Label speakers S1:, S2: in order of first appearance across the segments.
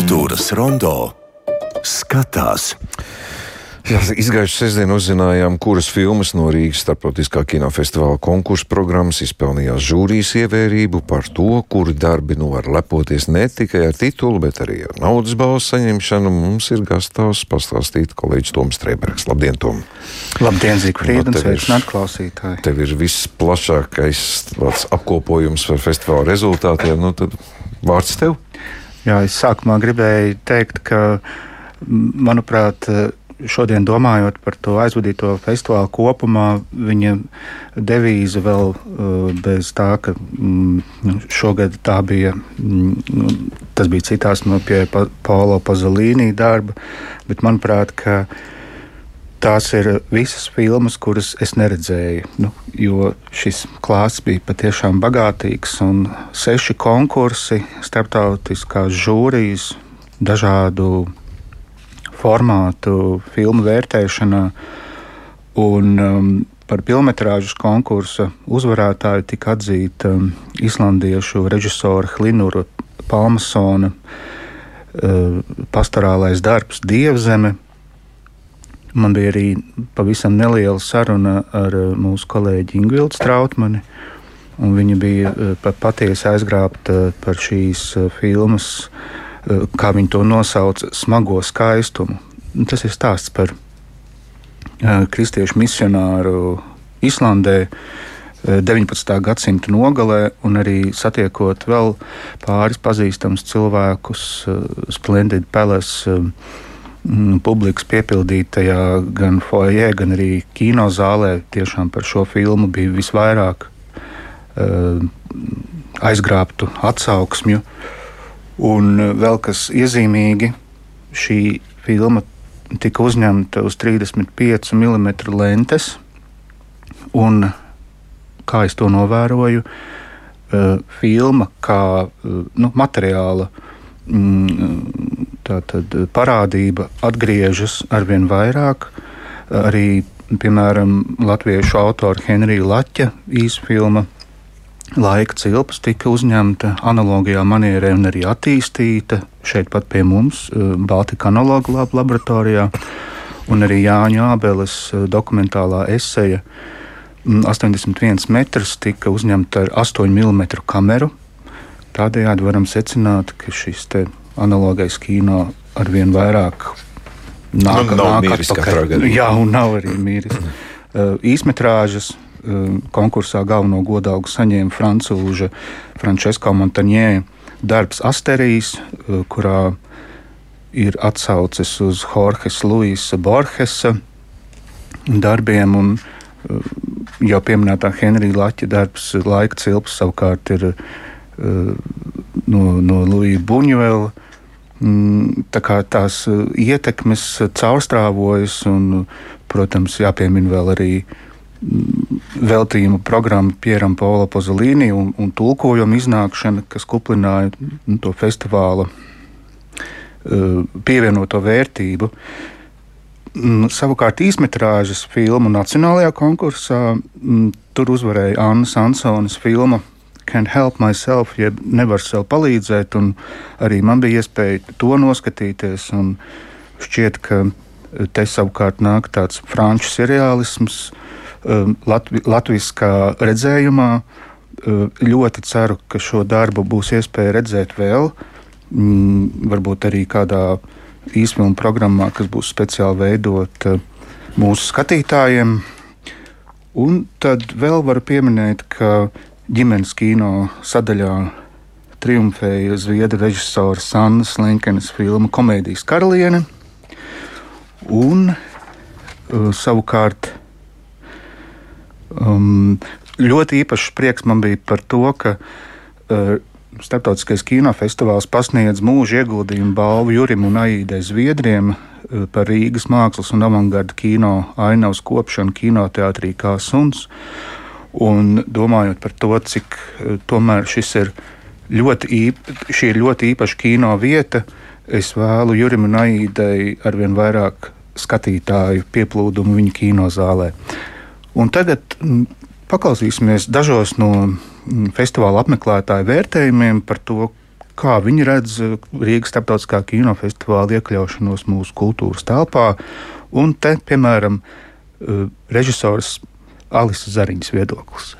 S1: Kultūras rondo skatās.
S2: Jā, izgājušā sestdienā uzzinājām, kuras filmas no Rīgas starptautiskā kinofestivāla konkursa programmas izpelnījās žūrijas ievērību par to, kuri darbi nu var lepoties ne tikai ar titulu, bet arī ar naudas balvu saņemšanu. Mums ir gastāvs pastāstīt kolēģis Toms Streibergs. Labdien, Tom!
S3: Labdien, Zikfrīd, un sveicināt klausītāji!
S2: Tev ir visplašākais apkopojums par festivāla rezultātiem, nu tad vārds tev!
S3: Jā, es sākumā gribēju teikt, ka, manuprāt, šodien domājot par to aizvadīto festivālu kopumā, viņa devīze vēl uh, bez tā, ka šogad tā bija, tas bija citās no pie Paulo Pazolīnī darba, bet manuprāt, ka tās ir visas filmas, kuras es neredzēju. Nu, jo šis klāsts bija patiešām bagātīgs un seši konkursi, starptautiskās žūrijas, dažādu formātu filmu vērtēšanā. Un, um, par filmas konkursa uzvarētāju tika atzīta um, islandiešu režisora Hlinura Palmasona uh, pastorālais darbs Dievzeme. Man bija arī pavisam neliela saruna ar uh, mūsu kolēģi Ingūnu Strautmani. Viņa bija uh, patiesi aizgrābta par šīs uh, filmas Eh, kā viņi to nosauca, smago skaistumu. Tas ir stāsts par eh, kristiešu misionāru Islandē. 19. Eh, gadsimta nogalē, un arī satiekot vēl pāris pazīstamus cilvēkus, Splendid Palace publikas piepildītajā gan foijē, gan arī kinozālē. Tiešām par šo filmu bija visvairāk aizgrābtu atsauksmju. Uh, Un e, vēl kas iezīmīgi, šī filma tika uzņemta uz 35 mm lentes. Un, kā es to novēroju, e, filma kā e, nu, materiāla mm, tātad, parādība atgriežas arvien vairāk. Arī, piemēram, latviešu autora Henrija Laķa īsfilma laika cilpas tika uzņemta analogijā manierē un arī attīstīta šeit pat pie mums, eh, Baltika analogu lab laboratorijā, un arī Jāņa Ābeles eh, dokumentālā eseja 81 mm, metrus tika uzņemta ar 8 mm kameru. Tādējādi varam secināt, ka šis analogais kino arvien vairāk nāk,
S2: nu, nāk atpakaļ.
S3: Jā, un nav arī mīris. Uh, īsmetrāžas Um, konkursā galveno godalgu saņēma francūža Frančiska Montaņē darbs Asterijas, uh, kurā ir atsauces uz Jorges Luisa Borgesa darbiem. Un, uh, jau pieminētā Henrija Laķa darbs, laika cilps, savukārt ir uh, no, no Luija Buņuela. Mm, tā kā tās ietekmes caurstrāvojas, un, protams, jāpiemina vēl arī uh, veltījuma programma Pieram Paula Pozolīni un, un tulkojuma iznākšana, kas kuplināja nu, to festivāla uh, pievienoto vērtību. Mm, savukārt īsmetrāžas filmu nacionālajā konkursā mm, tur uzvarēja Anna Sansonas filma Can't Help Myself, jeb nevar sev palīdzēt, arī man bija iespēja to noskatīties, šķiet, ka te savukārt nāk tāds franču seriālisms, Um, Latvi, latviskā redzējumā. Uh, ļoti ceru, ka šo darbu būs iespēja redzēt vēl, mm, varbūt arī kādā īsfilmu programmā, kas būs speciāli veidota mūsu skatītājiem. Un tad vēl varu pieminēt, ka ģimenes kino sadaļā triumfēja zviedru režisora Sannas Linkenes filma Komēdijas karaliene. Un uh, savukārt Um, ļoti īpašs prieks man bija par to, ka uh, Startautiskais kinofestivāls pasniedz mūža ieguldījumu balvu Jurim un Aīdai Zviedriem uh, par Rīgas mākslas un avangarda kino ainavas kopšanu kinoteātrī kā suns. Un domājot par to, cik uh, tomēr šis ir ļoti, īpa, šī ir ļoti īpaša kino vieta, es vēlu Jurim un Aīdai arvien vairāk skatītāju pieplūdumu viņa kinozālē. Un tagad mm, paklausīsimies dažos no mm, festivāla apmeklētāju vērtējumiem par to, kā viņi redz Rīgas starptautiskā kinofestivāla iekļaušanos mūsu kultūras telpā. Un te, piemēram, režisors Alisa Zariņas viedoklis.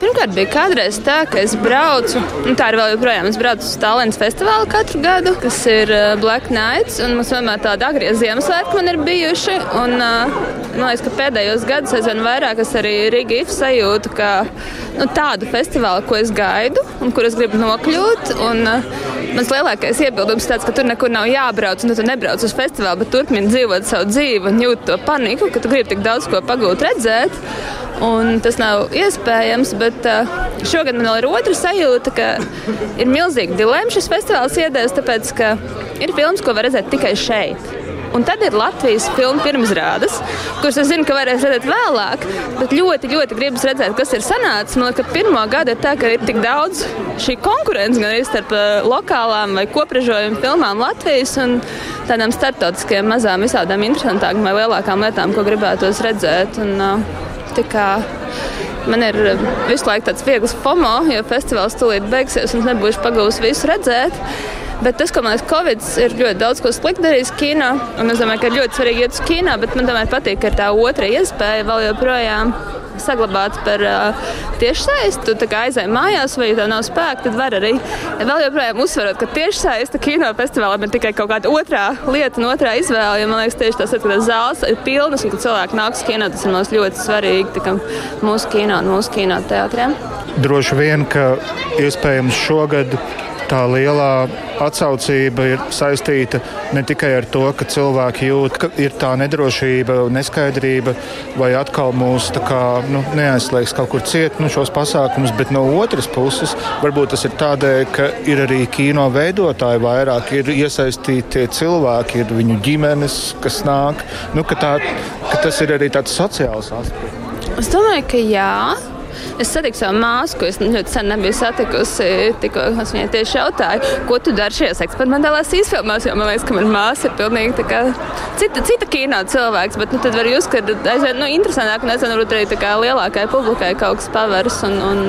S4: Pirmkārt, bija kādreiz tā, ka es braucu, un tā ir vēl joprojām. Es braucu uz Tallinas festivālu katru gadu, kas ir uh, Black Nights, un mums vienmēr tāda agrie Ziemassvētki man ir bijuši. Un, uh, man liekas, ka pēdējos gados aizvien vairāk es arī Rīgā sajūtu, ka nu, tādu festivālu, ko es gaidu un kur es gribu nokļūt. Un, uh, Mans lielākais iebildums ir tas, ka tur nekur nav jābrauc, un tu nebrauc uz festivālu, bet turpini dzīvot savu dzīvi un jūt to paniku, ka tu gribi tik daudz ko pagūt, redzēt. Un tas nav iespējams, bet uh, šogad man ir otra sajūta, ka ir milzīga dilemma šis festivāls iedēs, tāpēc ka ir filmas, ko var redzēt tikai šeit. Un tad ir Latvijas filmu pirmizrādes, kuras es zinu, ka varēs redzēt vēlāk. Bet ļoti, ļoti gribas redzēt, kas ir sanācis. Liekas, ka pirmā gada ir tā, ka ir tik daudz šī konkurence gan arī starp uh, lokālām vai kopražojumu filmām Latvijas un tādām starptautiskajām, mazām, visādām interesantākām vai lielākām lietām, ko gribētos redzēt. Un, uh, Man ir eh, visu laiku tāds viegls FOMO, jo festivāls tūlīt beigsies un es nebūšu pagūs visu redzēt. Bet tas, ko man liekas, Covid ir ļoti daudz ko slikti darījis kino. Es domāju, ka ir ļoti svarīgi iet uz kino, bet man tomēr patīk, ka ir tā otra iespēja vēl joprojām saglabāts par uh, tiešsaisti. Tu aizej mājās, vai tev nav spēka, tad var arī vēl joprojām uzsverot, ka tiešsaiste kinofestivālam ir tikai kaut kāda otrā lieta un otrā izvēle. Jo, man liekas, tieši tas, ka zāles ir pilnas un ka cilvēki nāks kino, tas ir mums ļoti svarīgi tā, mūsu kino un mūsu kinoteātriem.
S5: Droši vien, ka iespējams šogad tā lielā atsaucība ir saistīta ne tikai ar to, ka cilvēki jūt, ka ir tā nedrošība, neskaidrība, vai atkal mūs kā, nu, neaizslēgs kaut kur ciet nu, šos pasākumus, bet no otras puses varbūt tas ir tādēļ, ka ir arī kino veidotāji vairāk, ir iesaistīti cilvēki, ir viņu ģimenes, kas nāk, nu, ka, tā, ka tas ir arī tāds sociāls aspekts.
S4: Es domāju, ka jā. Es satiku savu māsu, ko es ļoti sen nebiju satikusi. Tikko es viņai tieši jautāju, ko tu dari šajās eksperimentālās izfilmās, jo man liekas, ka mana māsa ir pilnīgi cita, cita kino cilvēks. Bet nu, tad var jūs, ka aizvien nu, interesantāk un aizvien varbūt arī kā, lielākai publikai kaut kas paveras. Un, un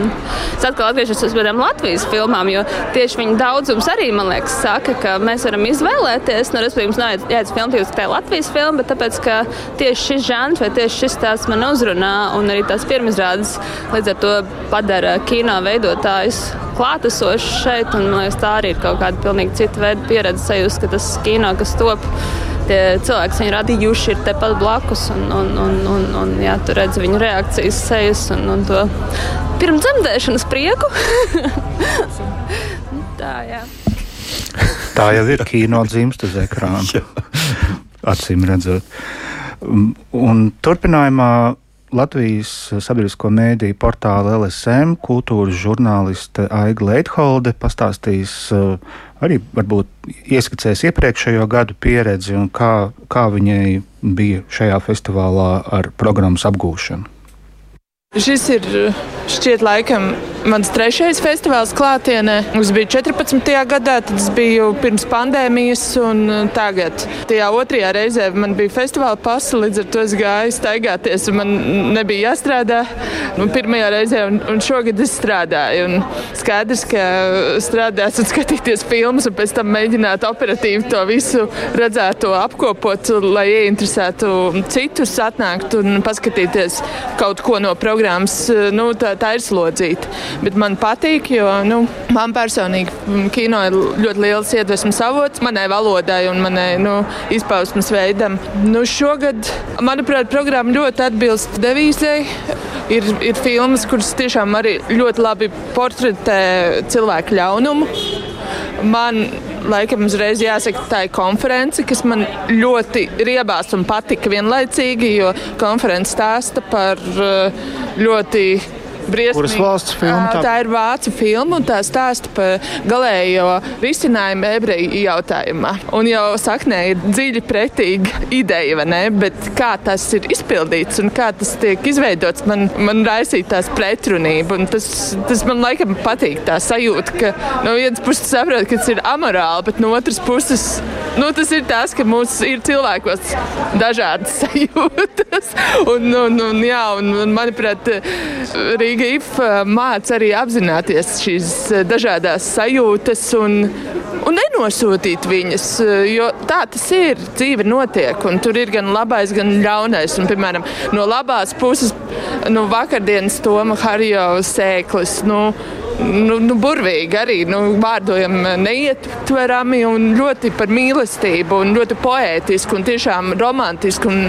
S4: es atkal atgriežos pie tādām Latvijas filmām, jo tieši viņa daudzums arī, man liekas, saka, ka mēs varam izvēlēties. Nu, respektīvi, mums nav jāiet filmu tikai Latvijas filmu, bet tāpēc, ka tieši šis žanrs vai tieši šis tās man uzrunā un arī tās pirmizrādes līdz ar to padara kino veidotājus klātesošs šeit. Un, man liekas, tā arī ir kaut kāda pilnīgi cita veida pieredze sajust, ka tas kino, kas top. Tie cilvēki, kas viņu radījuši, ir tepat blakus. Un, un, un, un, un, jā, tu redz viņu reakcijas, sejas un, un to pirmdzemdēšanas prieku. tā, jā.
S3: tā jau ir kino dzimta uz ekrāna. Acīm redzot. Un turpinājumā Latvijas sabiedrisko mēdīju portāla LSM kultūras žurnāliste Aiga Leitholde pastāstīs uh, arī varbūt ieskicēs iepriekšējo gadu pieredzi un kā, kā viņai bija šajā festivālā ar programmas apgūšanu.
S6: Šis ir šķiet laikam mans trešais festivāls klātienē. Mums bija 14. gadā, tad es biju pirms pandēmijas, un tagad. Tajā otrajā reizē man bija festivāla pasa, līdz ar to es gāju staigāties, un man nebija jāstrādā. Nu, pirmajā reizē, un, un šogad es strādāju. Un skaidrs, ka strādāt un skatīties filmas, un pēc tam mēģināt operatīvi to visu redzēto apkopot, lai ieinteresētu citus, atnākt un paskatīties kaut ko no programmas programmas, eh, nu, tā, tā ir slodzīta. Bet man patīk, jo nu, man personīgi mm, kino ir ļoti liels iedvesmas avots manai valodai un manai nu, izpausmes veidam. Nu, šogad, manuprāt, programma ļoti atbilst devīzei. Ir, ir filmas, kuras tiešām arī ļoti labi portretē cilvēku ļaunumu. Man laikam uzreiz jāsaka, tā ir konference, kas man ļoti riebās un patika vienlaicīgi, jo konference stāsta par uh, ļoti briesmīgi.
S5: Kuras valsts filma?
S6: Tā? tā ir vācu filma un tā stāsta par galējo risinājumu ebreju jautājumā. Un jau saknē ir dziļi pretīga ideja, vai ne? Bet kā tas ir izpildīts un kā tas tiek izveidots, man, man raisīja tās pretrunība. Un tas, tas man laikam patīk, tā sajūta, ka no vienas puses saprot, ka tas ir amorāli, bet no otras puses nu, tas ir tas, ka mums ir cilvēkos dažādas sajūtas. Un, un, un, jā, un, un manuprāt, arī Rīga IF māca arī apzināties šīs dažādas sajūtas un, un nenosūtīt viņas. Jo tā tas ir. Dzīve notiek, un tur ir gan labais, gan ļaunais. Un, piemēram, no labās puses, nu, vakardienas Toma Harjo sēklis. Nu, nu, nu, burvīgi arī nu, vārdojami neietverami un ļoti par mīlestību un ļoti poētiski un tiešām romantiski un,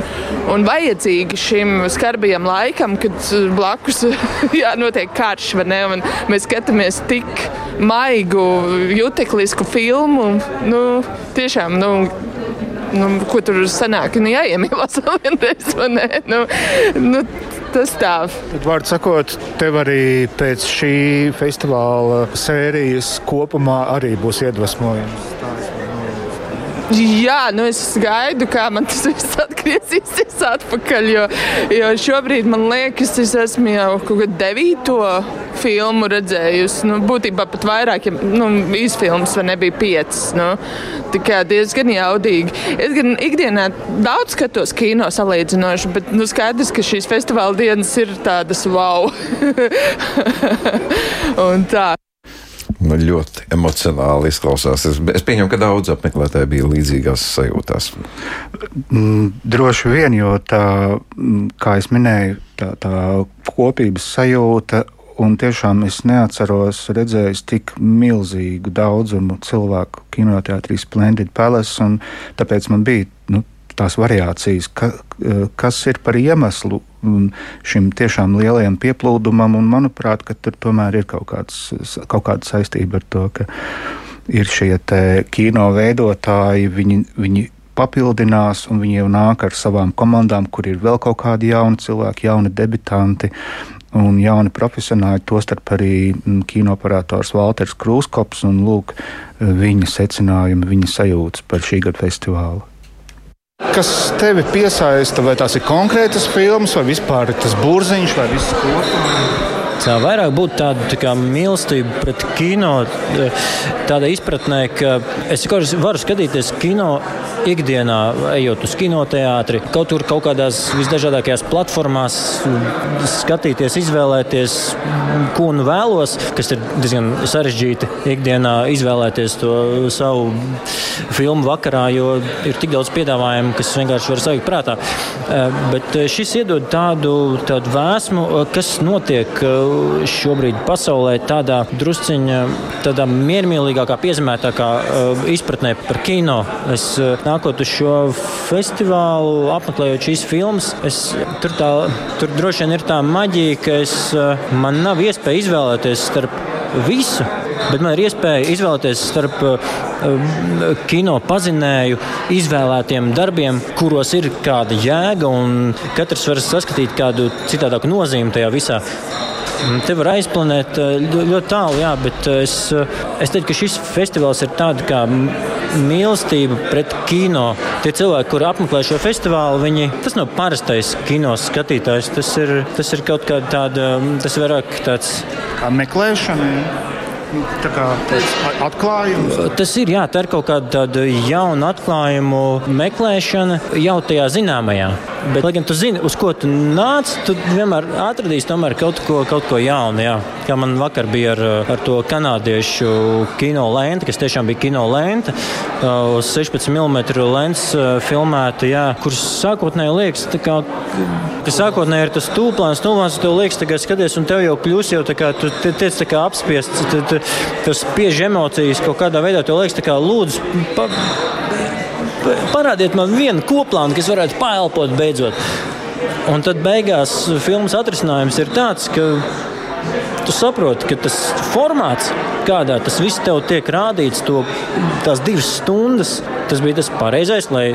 S6: un vajadzīgi šim skarbajam laikam, kad blakus jā, notiek karš. Mēs skatāmies tik maigu, juteklisku filmu. Nu, tiešām, nu, nu, ko tur sanāk, nu, jāiemīlās vēl vienreiz, vai ne? Nu, nu, tas tā.
S5: Tad, vārdu sakot, tev arī pēc šī festivāla sērijas kopumā arī būs iedvesmojums.
S6: Jā, nu es gaidu, kā man tas viss atgriezīsies atpakaļ. Jo, jo šobrīd man liekas, es esmu jau kaut kādu devīto filmu redzējusi. Nu, būtībā pat vairāk, ja nu, izfilmas vai nebija piecas. Nu, tikai diezgan jaudīgi. Es gan ikdienā daudz skatos kino salīdzinoši, bet nu, skaidrs, ka šīs festivāla dienas ir tādas wow. Un tā.
S2: Nu, ļoti emocionāli izklausās. Es, es pieņemu, ka daudz apmeklētāju bija līdzīgās sajūtās.
S3: Mm, droši vien, jo tā, mm, kā jau minēju, tā, tā kopības sajūta. Un tiešām es neatceros redzējis tik milzīgu daudzumu cilvēku kinoteātrī Splendid Palace. Tāpēc man bija nu, tās variācijas, ka, kas ir par iemeslu šim tiešām lielajam pieplūdumam. Un, manuprāt, tur tomēr ir kaut, kāds, kaut kāda saistība ar to, ka ir šie kino veidotāji. Viņi, viņi papildinās, un viņi jau nāk ar savām komandām, kur ir vēl kaut kādi jauni cilvēki, jauni debitanti. Un jauni profesionāļi, tostarp arī kinoperators Walters Krūskops un lūk, viņa secinājumi, viņa sajūtas par šī gada festivālu.
S5: Kas tevi piesaista, vai tās ir konkrētas filmas, vai vispār tas burziņš, vai viss kopā?
S7: Vairāk būtu tāda tā kā, mīlestība pret kino, tāda izpratnē, ka es varu skatīties kino ikdienā, ejot uz kinoteātri, kaut kur kaut kādās visdažādākajās platformās, skatīties, izvēlēties, ko nu vēlos, kas ir diezgan sarežģīti ikdienā izvēlēties to savu filmu vakarā, jo ir tik daudz piedāvājumu, kas vienkārši var sajūt prātā. Eh, bet šis iedod tādu, tādu vēsmu, kas notiek šobrīd pasaulē tādā drusciņā, tādā miermīlīgākā, piezemētākā uh, izpratnē par kino. Es uh, nākot uz šo festivālu, apmeklējot šīs filmas, es, tur, tā, tur droši vien ir tā maģija, ka es, uh, man nav iespēja izvēlēties starp visu. Bet man ir iespēja izvēlēties starp kino pazinēju, izvēlētiem darbiem, kuros ir kāda jēga, un katrs var saskatīt kādu citādāku nozīmi tajā visā. Mm, te var aizplanēt eh, ļoti, tālu, jā, bet eh, es, eh, es teiktu, ka šis festivāls ir tāds kā mīlestība pret kino. Tie cilvēki, kuri apmeklē šo festivālu, viņi, tas nav parastais kino skatītājs. Tas ir, tas ir kaut kāda tāda, tas vairāk tāds.
S5: Kā meklēšana? Tā kā atklājums.
S7: Tas ir, jā, tā ir kaut kāda jauna atklājumu meklēšana jau tajā zināmajā. Bet, lai gan tu zini, uz ko tu nāc, tu vienmēr atradīsi kaut ko, kaut ko jaunu. Jā. Kā man vakar bija ar, ar to kanādiešu kino lenti, kas tiešām bija kino lente, uz 16 mm lents filmēta, jā, kurš sākotnēji liekas, kā, ka sākotnēji ir tas tūplāns, tūplāns, tev liekas, ka skaties, un tev jau kļūst jau tā kā, tu tiec tā kā apspiests, tas spiež emocijas kaut kādā veidā, tev liekas, tā kā lūdzu. Pa, parādiet man vienu koplānu, kas varētu paelpot beidzot. Un tad beigās filmas atrisinājums ir tāds, ka tu saproti, ka tas formāts, kādā tas viss tev tiek rādīts, to, tās divas stundas, tas bija tas pareizais, lai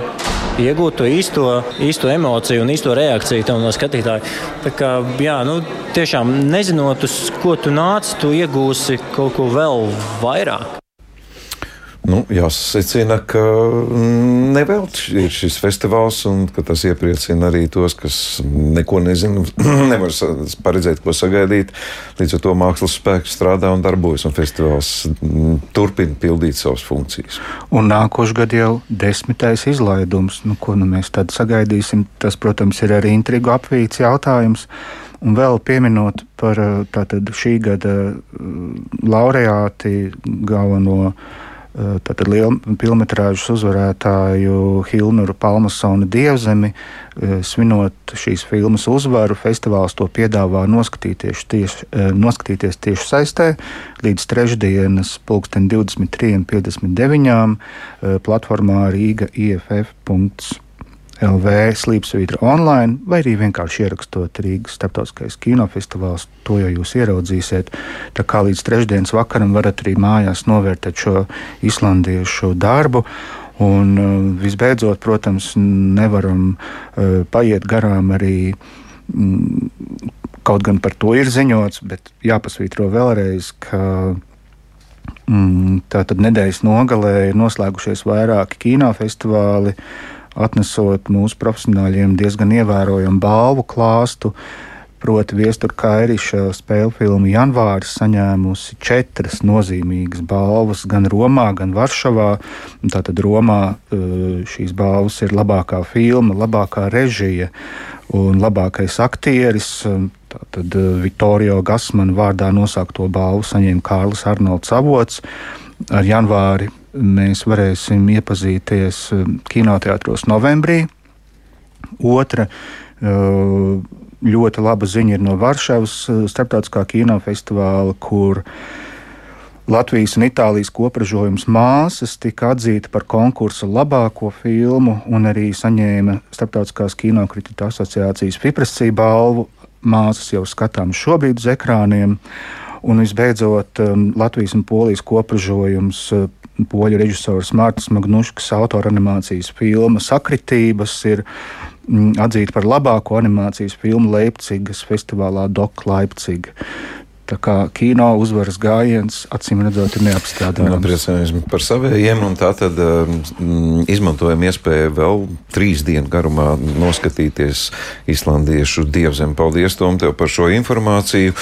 S7: iegūtu to īsto, īsto emociju un īsto reakciju no skatītāja. Tā kā, jā, nu, tiešām nezinot, uz ko tu nāc, tu iegūsi kaut ko vēl vairāk.
S2: Nu, jāsacina, ka nevelti ir šis festivāls, un tas iepriecina arī tos, kas neko nezina, nevar paredzēt, ko sagaidīt. Līdz ar to mākslas spēks strādā un darbojas, un festivāls mm, turpina pildīt savas funkcijas.
S3: Un nākošais gads jau desmitais izlaidums, nu, ko nu mēs tad sagaidīsim. Tas, protams, ir arī intrigu apvīts jautājums. Un vēl pieminot par tātad, šī gada laureāti galveno tātad lielu filmu uzvarētāju Hilnuru Palmasona dievzemi. Svinot šīs filmas uzvaru, festivāls to piedāvā noskatīties tieši, noskatīties tieši saistē līdz trešdienas pulksten 23.59. platformā Rīga IFF. LV slīpsvītra online, vai arī vienkārši ierakstot Rīgas starptautiskais kinofestivāls. To jau jūs ieraudzīsiet. Tā kā līdz trešdienas vakaram varat arī mājās novērtēt šo islandiešu darbu. Un uh, visbeidzot, protams, nevaram uh, paiet garām arī. Mm, kaut gan par to ir ziņots, bet jāpasvītro vēlreiz, ka mm, tā tad nedēļas nogalē ir noslēgušies vairāki kinofestivāli. Uh, atnesot mūsu profesionāļiem diezgan ievērojamu balvu klāstu. Proti, viestura Kairiša spēļu filmu Janvāris saņēmusi četras nozīmīgas balvas gan Romā, gan Varšavā. Tātad Romā e, šīs balvas ir labākā filma, labākā režija un labākais aktieris. Tātad e, Vittorio Gasmana vārdā nosākto balvu saņēma Kārlis Arnolds Avots. Ar janvāri mēs varēsim iepazīties eh, kinoteātros novembrī. Otra eh, ļoti laba ziņa ir no Varšavas eh, starptautiskā kinofestivāla, kur Latvijas un Itālijas kopražojums Māsas tika atzīta par konkursa labāko filmu un arī saņēma Starptautiskās kinokritiķu asociācijas Fipresī balvu. Māsas jau skatām šobrīd uz ekrāniem. Un visbeidzot, Latvijas un Polijas kopražojums poļu režisors Mārcis Magnuškas autora animācijas filma Sakritības ir mm, atzīta par labāko animācijas filmu Leipzigas festivālā Dok Leipziga. Tā kā kino uzvaras gājiens, acīm redzot, ir neapstrādājams.
S2: Priecājamies par saviem, un tā tad um, izmantojam iespēju vēl trīs dienu garumā noskatīties islandiešu dievzem. Paldies, Tom, tev par šo informāciju.